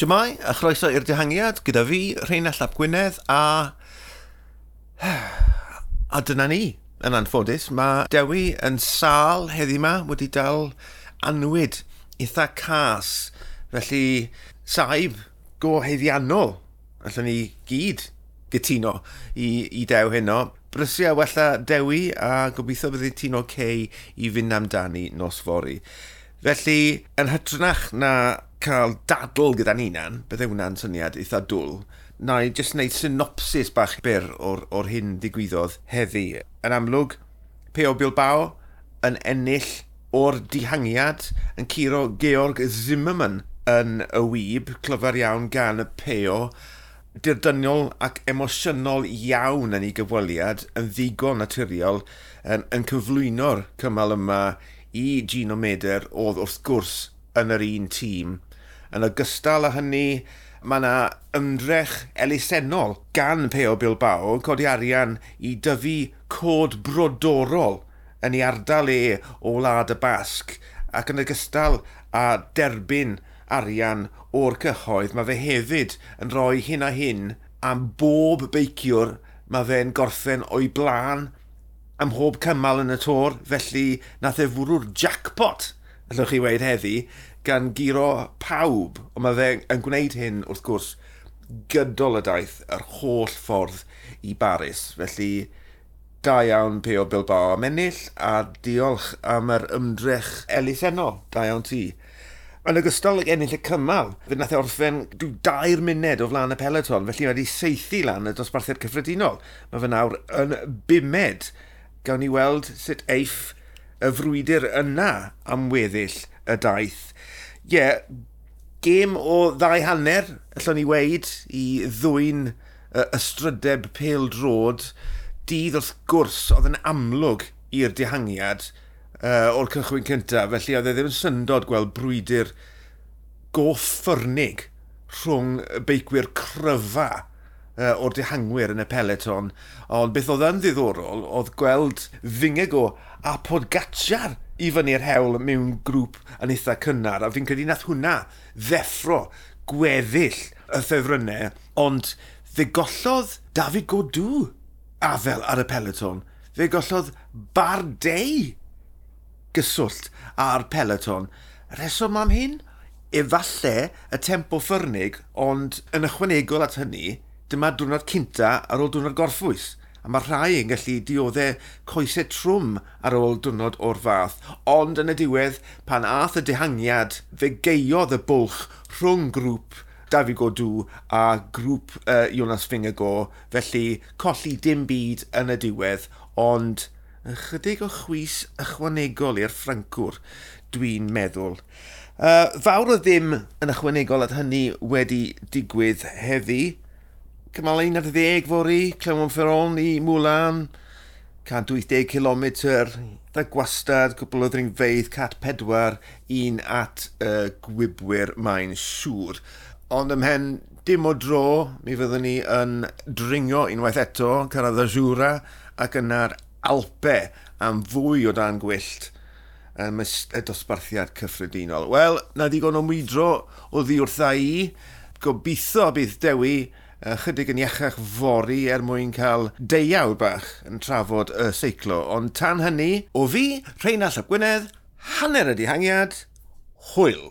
Siamai, a chroeso i'r dihangiad gyda fi, Rheina Llap Gwynedd, a... A dyna ni, yn anffodus. Mae Dewi yn sal heddi yma wedi dal anwyd eitha cas. Felly, saib go heddiannol, allan ni gyd gytuno i, i dew heno. Brysia wella Dewi a gobeithio bydd tuno Cei i fynd amdani nos fori. Felly, yn hytrach na cael dadl gyda'n hunan, bydde hwnna'n syniad eitha dwl. Na i jyst wneud synopsis bach byr o'r, or hyn ddigwyddodd heddi. Yn amlwg, Peo Bilbao yn ennill o'r dihangiad yn curo Georg Zimmerman yn y wyb, clyfar iawn gan y Peo, dirdyniol ac emosiynol iawn yn ei gyfweliad yn ddigon naturiol yn, yn cyflwyno'r cymal yma i Gino Meder oedd wrth gwrs yn yr un tîm Yn ogystal â hynny, mae yna ymdrech elusennol gan Peo Bilbao yn codi arian i dyfu cod brodorol yn ei ardal e o Wlad y Basg ac yn ogystal â derbyn arian o'r cyhoedd, mae fe hefyd yn rhoi hyn a hyn am bob beiciwr. Mae fe'n gorffen o'i blaen ym mhob cymal yn y tor, felly nath e fwrw'r jackpot, allwch chi weid heddi, gan giro pawb, ond mae fe yn gwneud hyn wrth gwrs gydol y daith yr holl ffordd i Baris. Felly, da iawn pe o Bilbao am ennill a diolch am yr ymdrech elusennol. Da iawn ti. Yn ogystal ag ennill y cymal, fe nath e orffen dw dair munud o flaen y peleton, felly mae wedi seithi lan y dosbarthiad cyffredinol. Mae fe nawr yn bumed. Gawn ni weld sut eiff y frwydr yna am weddill y daith. Ie, yeah, gêm o ddau hanner, allwn ni weid, i ddwy'n uh, ystrydeb pêl drod. Dydd wrth gwrs oedd yn amlwg i'r dihangiad uh, o'r cychwyn cyntaf, felly oedd e ddim yn syndod gweld brwydr goffyrnig rhwng beicwyr cryfa uh, o'r dihangwyr yn y peleton, ond beth oedd yn ddiddorol oedd gweld Fingago a Podgacar i fyny'r hewl mewn grŵp yn eitha cynnar, a fi'n credu nath hwnna ddeffro gweddill y ffefrynnau, ond fe gollodd David Godw afel ar y peleton. Fe gollodd Bardei gyswllt a'r peleton. Reswm am hyn? Efalle y tempo ffyrnig, ond yn ychwanegol at hynny, dyma diwrnod cynta ar ôl diwrnod gorffwys. A mae rhai yn gallu dioddau coesau trwm ar ôl diwrnod o'r fath. Ond yn y diwedd, pan ath y dehangiad, fe geiodd y bwlch rhwng grŵp Dafi Godw a grŵp uh, Jonas Fingergo. Felly, colli dim byd yn y diwedd, ond ychydig o chwys ychwanegol i'r Ffrancwr, dwi'n meddwl. Uh, fawr o ddim yn ychwanegol at hynny wedi digwydd heddi cymal 11 fori, Clywon Ferron i Mwlan, 180 km, da gwastad, cwbl o ddringfeidd, cat pedwar, un at uh, gwybwyr mae'n siŵr. Ond ymhen dim o dro, mi fyddwn ni yn dringo unwaith eto, cyrraedd y Jura, ac yna'r Alpe am fwy o dan gwyllt um, y dosbarthiad cyffredinol. Wel, na ddigon o mwydro o ddiwrtha i, gobeithio bydd Dewi chydig yn iachach fori er mwyn cael deiawd bach yn trafod y seiclo. Ond tan hynny, o fi, Rheinald Llap Gwynedd, hanner y dihangiad, hwyl.